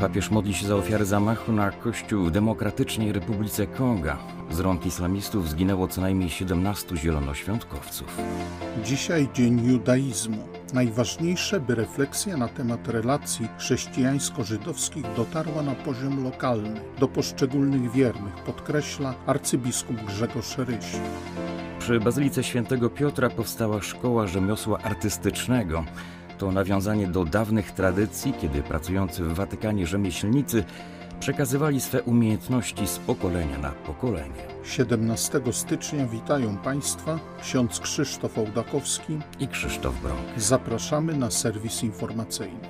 Papież modli się za ofiary zamachu na kościół w Demokratycznej Republice Konga. Z rąk islamistów zginęło co najmniej 17 zielonoświątkowców. Dzisiaj Dzień Judaizmu. Najważniejsze, by refleksja na temat relacji chrześcijańsko-żydowskich dotarła na poziom lokalny, do poszczególnych wiernych, podkreśla arcybiskup Grzegorz Ryś. Przy Bazylice Świętego Piotra powstała szkoła rzemiosła artystycznego. To nawiązanie do dawnych tradycji, kiedy pracujący w Watykanie rzemieślnicy przekazywali swe umiejętności z pokolenia na pokolenie. 17 stycznia witają Państwa ksiądz Krzysztof Ołdakowski i Krzysztof Brąk. Zapraszamy na serwis informacyjny.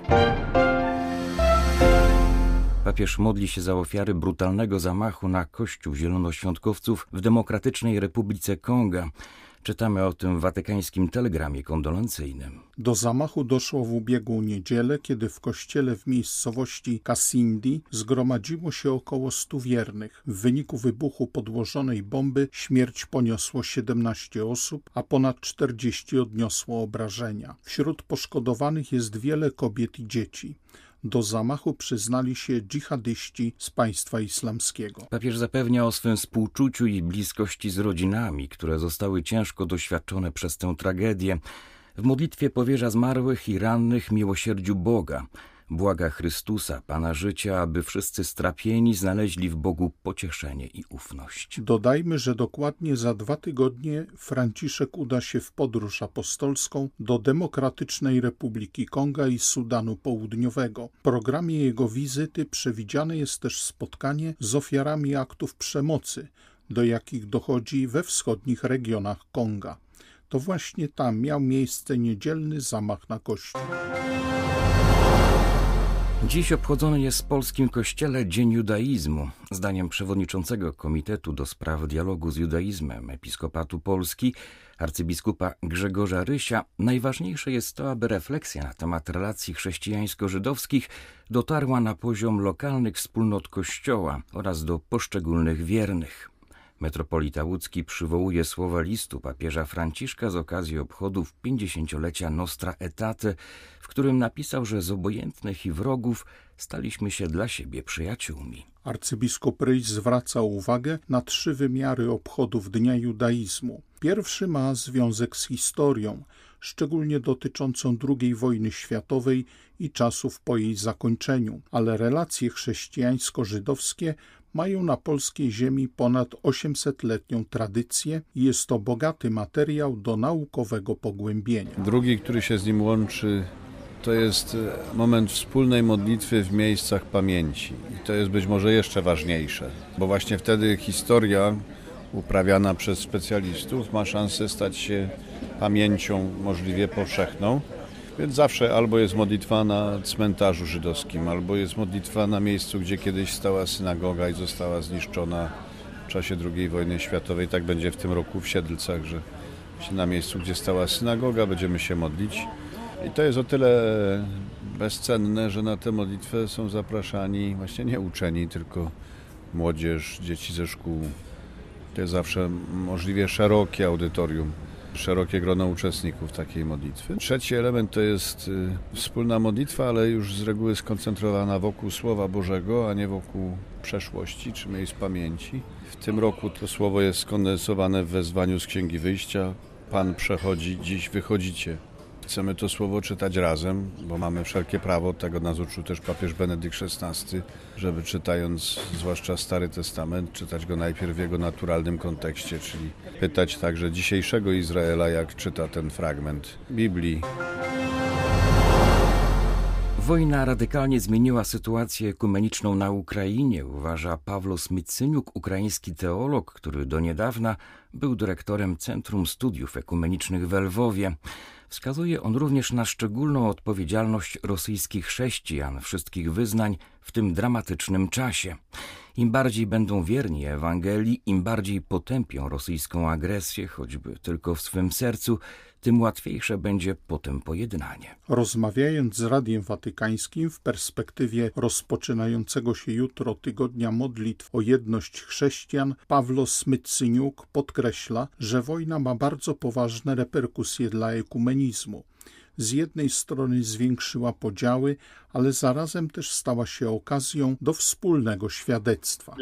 Papież modli się za ofiary brutalnego zamachu na Kościół Zielonoświątkowców w Demokratycznej Republice Konga. Czytamy o tym w watykańskim telegramie kondolencyjnym. Do zamachu doszło w ubiegłą niedzielę, kiedy w kościele w miejscowości Kasindi zgromadziło się około stu wiernych. W wyniku wybuchu podłożonej bomby śmierć poniosło 17 osób, a ponad 40 odniosło obrażenia. Wśród poszkodowanych jest wiele kobiet i dzieci do zamachu przyznali się dżihadyści z państwa islamskiego. Papież zapewnia o swym współczuciu i bliskości z rodzinami, które zostały ciężko doświadczone przez tę tragedię. W modlitwie powierza zmarłych i rannych miłosierdziu Boga. Błaga Chrystusa, Pana życia, aby wszyscy strapieni znaleźli w Bogu pocieszenie i ufność. Dodajmy, że dokładnie za dwa tygodnie Franciszek uda się w podróż apostolską do Demokratycznej Republiki Konga i Sudanu Południowego. W programie jego wizyty przewidziane jest też spotkanie z ofiarami aktów przemocy, do jakich dochodzi we wschodnich regionach Konga. To właśnie tam miał miejsce niedzielny zamach na kościół. Dziś obchodzony jest w polskim kościele Dzień Judaizmu. Zdaniem przewodniczącego Komitetu do Spraw Dialogu z Judaizmem Episkopatu Polski, arcybiskupa Grzegorza Rysia, najważniejsze jest to, aby refleksja na temat relacji chrześcijańsko-żydowskich dotarła na poziom lokalnych wspólnot Kościoła oraz do poszczególnych wiernych. Metropolita łódzki przywołuje słowa listu papieża Franciszka z okazji obchodów 50-lecia Nostra Etate, w którym napisał, że z obojętnych i wrogów staliśmy się dla siebie przyjaciółmi. Arcybiskup Ryś zwraca uwagę na trzy wymiary obchodów Dnia Judaizmu. Pierwszy ma związek z historią, szczególnie dotyczącą II wojny światowej i czasów po jej zakończeniu, ale relacje chrześcijańsko-żydowskie mają na polskiej ziemi ponad 800-letnią tradycję i jest to bogaty materiał do naukowego pogłębienia. Drugi, który się z nim łączy, to jest e, moment wspólnej modlitwy w miejscach pamięci. I to jest być może jeszcze ważniejsze, bo właśnie wtedy historia uprawiana przez specjalistów ma szansę stać się pamięcią możliwie powszechną więc zawsze albo jest modlitwa na cmentarzu żydowskim, albo jest modlitwa na miejscu, gdzie kiedyś stała synagoga i została zniszczona w czasie II wojny światowej. Tak będzie w tym roku w Siedlcach, że na miejscu, gdzie stała synagoga, będziemy się modlić. I to jest o tyle bezcenne, że na tę modlitwę są zapraszani właśnie nie uczeni, tylko młodzież, dzieci ze szkół. To jest zawsze możliwie szerokie audytorium szerokie grono uczestników takiej modlitwy. Trzeci element to jest y, wspólna modlitwa, ale już z reguły skoncentrowana wokół Słowa Bożego, a nie wokół przeszłości czy miejsc pamięci. W tym roku to słowo jest skondensowane w wezwaniu z Księgi Wyjścia. Pan przechodzi, dziś wychodzicie. Chcemy to słowo czytać razem, bo mamy wszelkie prawo, tego nas uczył też papież Benedykt XVI, żeby czytając zwłaszcza Stary Testament, czytać go najpierw w jego naturalnym kontekście, czyli pytać także dzisiejszego Izraela, jak czyta ten fragment Biblii. Wojna radykalnie zmieniła sytuację ekumeniczną na Ukrainie, uważa Pawlos Mycyniuk, ukraiński teolog, który do niedawna był dyrektorem Centrum Studiów Ekumenicznych w Lwowie. Wskazuje on również na szczególną odpowiedzialność rosyjskich chrześcijan wszystkich wyznań w tym dramatycznym czasie. Im bardziej będą wierni Ewangelii, im bardziej potępią rosyjską agresję, choćby tylko w swym sercu, tym łatwiejsze będzie potem pojednanie. Rozmawiając z Radiem Watykańskim w perspektywie rozpoczynającego się jutro tygodnia modlitw o jedność chrześcijan, Pawlo Smycyniuk podkreśla, że wojna ma bardzo poważne reperkusje dla ekumenizmu z jednej strony zwiększyła podziały, ale zarazem też stała się okazją do wspólnego świadectwa.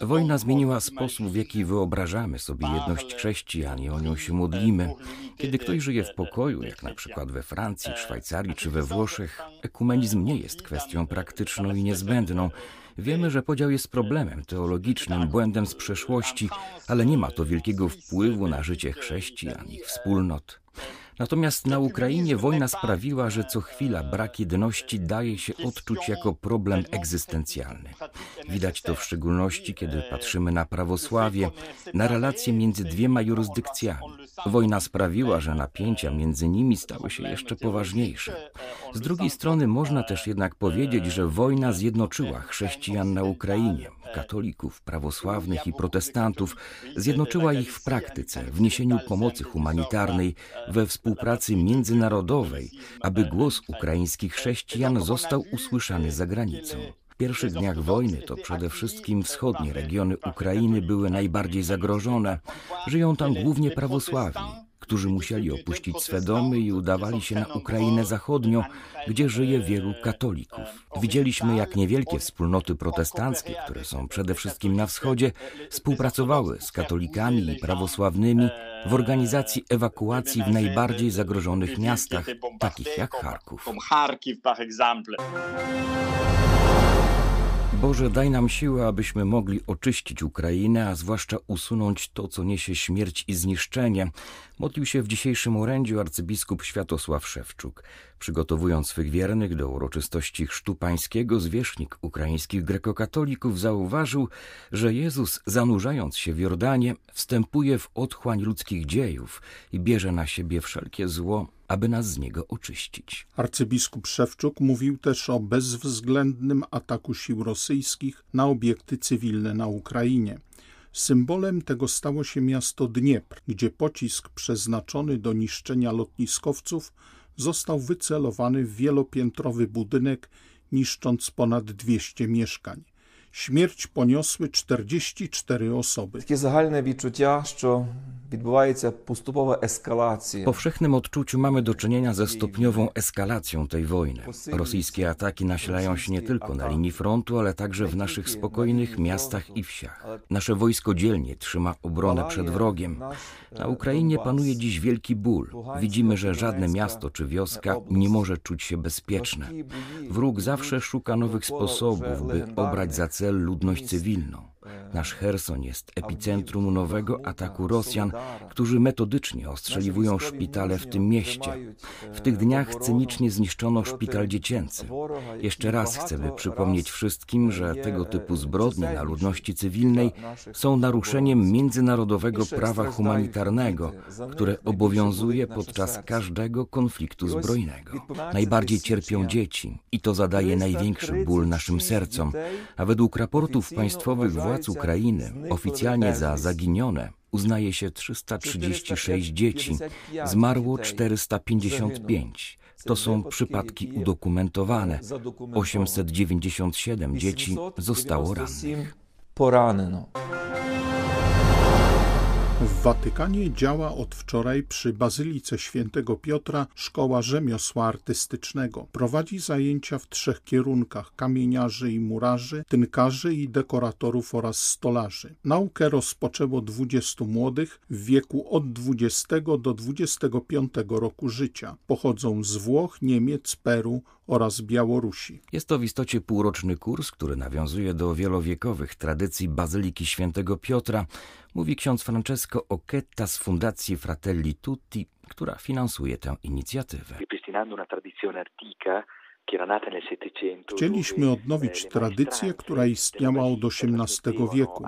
Wojna zmieniła sposób, w jaki wyobrażamy sobie jedność chrześcijan i o nią się modlimy. Kiedy ktoś żyje w pokoju, jak na przykład we Francji, Szwajcarii czy we Włoszech, ekumenizm nie jest kwestią praktyczną i niezbędną. Wiemy, że podział jest problemem teologicznym, błędem z przeszłości, ale nie ma to wielkiego wpływu na życie chrześcijan, ich wspólnot. Natomiast na Ukrainie wojna sprawiła, że co chwila brak jedności daje się odczuć jako problem egzystencjalny. Widać to w szczególności, kiedy patrzymy na prawosławie, na relacje między dwiema jurysdykcjami. Wojna sprawiła, że napięcia między nimi stały się jeszcze poważniejsze. Z drugiej strony można też jednak powiedzieć, że wojna zjednoczyła chrześcijan na Ukrainie, katolików, prawosławnych i protestantów, zjednoczyła ich w praktyce, w niesieniu pomocy humanitarnej, we współpracy międzynarodowej, aby głos ukraińskich chrześcijan został usłyszany za granicą. W pierwszych dniach wojny to przede wszystkim wschodnie regiony Ukrainy były najbardziej zagrożone. Żyją tam głównie prawosławni którzy musieli opuścić swe domy i udawali się na Ukrainę Zachodnią, gdzie żyje wielu katolików. Widzieliśmy, jak niewielkie wspólnoty protestanckie, które są przede wszystkim na wschodzie, współpracowały z katolikami i prawosławnymi w organizacji ewakuacji w najbardziej zagrożonych miastach, takich jak Charków. Boże, daj nam siłę, abyśmy mogli oczyścić Ukrainę, a zwłaszcza usunąć to, co niesie śmierć i zniszczenie. Modlił się w dzisiejszym orędziu arcybiskup Światosław Szewczuk. Przygotowując swych wiernych do uroczystości chrztu pańskiego, zwierzchnik ukraińskich grekokatolików zauważył, że Jezus, zanurzając się w Jordanie, wstępuje w otchłań ludzkich dziejów i bierze na siebie wszelkie zło, aby nas z niego oczyścić. Arcybiskup Szewczuk mówił też o bezwzględnym ataku sił rosyjskich na obiekty cywilne na Ukrainie. Symbolem tego stało się miasto Dniepr, gdzie pocisk przeznaczony do niszczenia lotniskowców został wycelowany w wielopiętrowy budynek, niszcząc ponad 200 mieszkań. Śmierć poniosły 44 osoby. Takie загальне відчуття, що відбувається поступова ескалація. W powszechnym odczuciu mamy do czynienia ze stopniową eskalacją tej wojny. Rosyjskie ataki nasilają się nie tylko na linii frontu, ale także w naszych spokojnych miastach i wsiach. Nasze wojsko dzielnie trzyma obronę przed wrogiem. Na Ukrainie panuje dziś wielki ból. Widzimy, że żadne miasto czy wioska nie może czuć się bezpieczne. Wróg zawsze szuka nowych sposobów, by obrać za cel ludność cywilną. Nasz Herson jest epicentrum nowego ataku Rosjan, którzy metodycznie ostrzeliwują szpitale w tym mieście. W tych dniach cynicznie zniszczono szpital dziecięcy. Jeszcze raz chcemy przypomnieć wszystkim, że tego typu zbrodnie na ludności cywilnej są naruszeniem międzynarodowego prawa humanitarnego, które obowiązuje podczas każdego konfliktu zbrojnego. Najbardziej cierpią dzieci i to zadaje największy ból naszym sercom, a według raportów państwowych władz Ukrainy oficjalnie za zaginione uznaje się 336 dzieci, zmarło 455. To są przypadki udokumentowane. 897 dzieci zostało rannych. W Watykanie działa od wczoraj przy Bazylice Świętego Piotra Szkoła Rzemiosła Artystycznego. Prowadzi zajęcia w trzech kierunkach: kamieniarzy i murarzy, tynkarzy i dekoratorów oraz stolarzy. Naukę rozpoczęło 20 młodych w wieku od 20 do 25 roku życia. Pochodzą z Włoch, Niemiec, Peru, oraz Białorusi. Jest to w istocie półroczny kurs, który nawiązuje do wielowiekowych tradycji Bazyliki Świętego Piotra, mówi ksiądz Francesco Occhetta z Fundacji Fratelli Tutti, która finansuje tę inicjatywę. Chcieliśmy odnowić tradycję, która istniała od XVIII wieku,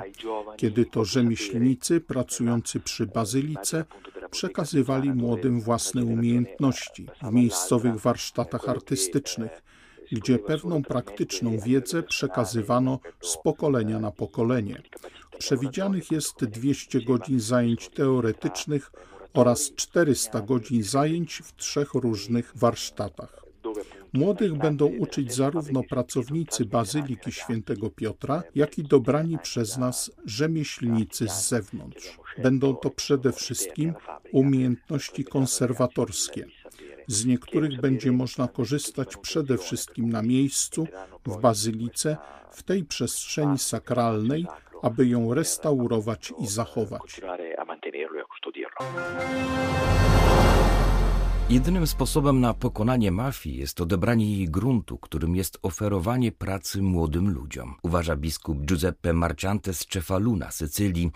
kiedy to rzemieślnicy pracujący przy bazylice przekazywali młodym własne umiejętności w miejscowych warsztatach artystycznych, gdzie pewną praktyczną wiedzę przekazywano z pokolenia na pokolenie. Przewidzianych jest 200 godzin zajęć teoretycznych oraz 400 godzin zajęć w trzech różnych warsztatach. Młodych będą uczyć zarówno pracownicy Bazyliki Świętego Piotra, jak i dobrani przez nas rzemieślnicy z zewnątrz. Będą to przede wszystkim umiejętności konserwatorskie. Z niektórych będzie można korzystać przede wszystkim na miejscu, w bazylice, w tej przestrzeni sakralnej, aby ją restaurować i zachować. Jedynym sposobem na pokonanie mafii jest odebranie jej gruntu, którym jest oferowanie pracy młodym ludziom. Uważa biskup Giuseppe Marciante z Cefaluna, Sycylii.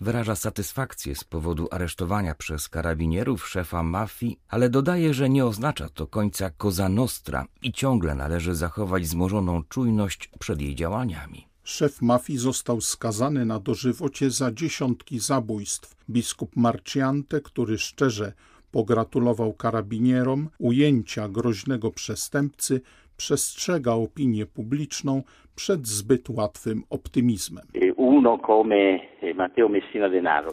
Wyraża satysfakcję z powodu aresztowania przez karabinierów szefa mafii, ale dodaje, że nie oznacza to końca Cosa Nostra i ciągle należy zachować wzmożoną czujność przed jej działaniami. Szef mafii został skazany na dożywocie za dziesiątki zabójstw. Biskup Marciante, który szczerze pogratulował karabinierom ujęcia groźnego przestępcy, przestrzega opinię publiczną przed zbyt łatwym optymizmem.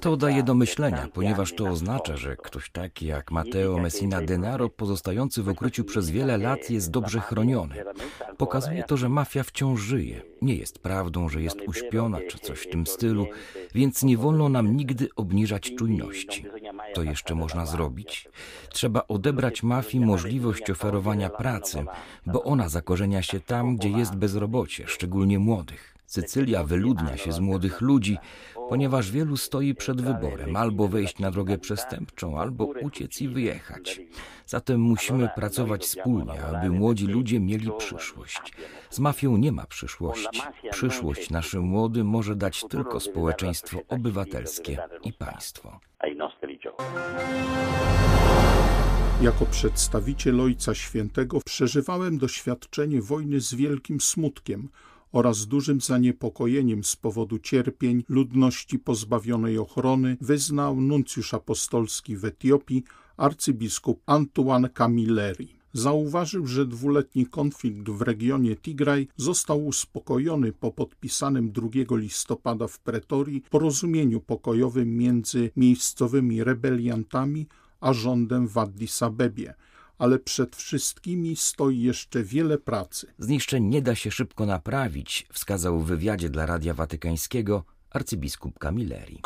To daje do myślenia, ponieważ to oznacza, że ktoś taki jak Matteo Messina Denaro, pozostający w ukryciu przez wiele lat, jest dobrze chroniony. Pokazuje to, że mafia wciąż żyje. Nie jest prawdą, że jest uśpiona czy coś w tym stylu, więc nie wolno nam nigdy obniżać czujności. To jeszcze można zrobić? Trzeba odebrać mafii możliwość oferowania pracy, bo ona zakorzenia się tam, gdzie jest bezrobocie, szczególnie młodych. Sycylia wyludnia się z młodych ludzi, ponieważ wielu stoi przed wyborem albo wejść na drogę przestępczą, albo uciec i wyjechać. Zatem musimy pracować wspólnie, aby młodzi ludzie mieli przyszłość. Z mafią nie ma przyszłości. Przyszłość naszym młodym może dać tylko społeczeństwo obywatelskie i państwo. Jako przedstawiciel Ojca Świętego przeżywałem doświadczenie wojny z wielkim smutkiem oraz dużym zaniepokojeniem z powodu cierpień ludności pozbawionej ochrony, wyznał nuncjusz apostolski w Etiopii arcybiskup Antoine Camilleri. Zauważył, że dwuletni konflikt w regionie Tigraj został uspokojony po podpisanym 2 listopada w Pretorii porozumieniu pokojowym między miejscowymi rebeliantami a rządem w Addis Abebie ale przed wszystkimi stoi jeszcze wiele pracy. Zniszczeń nie da się szybko naprawić, wskazał w wywiadzie dla Radia Watykańskiego arcybiskup Camilleri.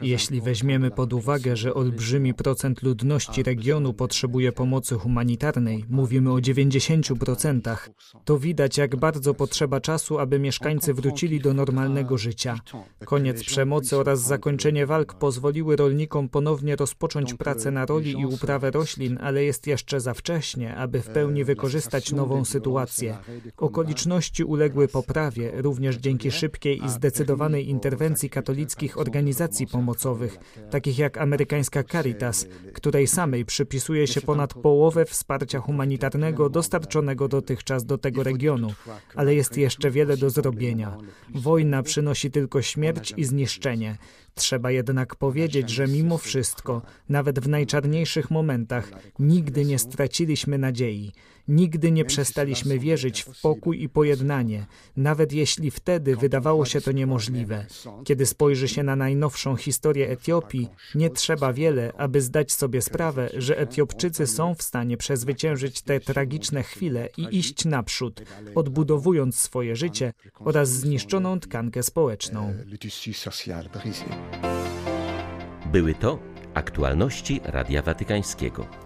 Jeśli weźmiemy pod uwagę, że olbrzymi procent ludności regionu potrzebuje pomocy humanitarnej, mówimy o 90%, to widać, jak bardzo potrzeba czasu, aby mieszkańcy wrócili do normalnego życia. Koniec przemocy oraz zakończenie walk pozwoliły rolnikom ponownie rozpocząć pracę na roli i uprawę roślin, ale jest jeszcze za wcześnie, aby w pełni wykorzystać nową sytuację. Okoliczności uległy poprawie, również dzięki szybkiej i zdecydowanej interwencji katolickich organizacji pomocowych, takich jak amerykańska Caritas, której samej przypisuje się ponad połowę wsparcia humanitarnego dostarczonego dotychczas do tego regionu. Ale jest jeszcze wiele do zrobienia. Wojna przynosi tylko śmierć i zniszczenie. Trzeba jednak powiedzieć, że mimo wszystko, nawet w najczarniejszych momentach, nigdy nie straciliśmy nadziei. Nigdy nie przestaliśmy wierzyć w pokój i pojednanie, nawet jeśli wtedy wydawało się to niemożliwe. Kiedy spojrzy się na najnowszą historię Etiopii, nie trzeba wiele, aby zdać sobie sprawę, że Etiopczycy są w stanie przezwyciężyć te tragiczne chwile i iść naprzód, odbudowując swoje życie oraz zniszczoną tkankę społeczną. Były to aktualności Radia Watykańskiego.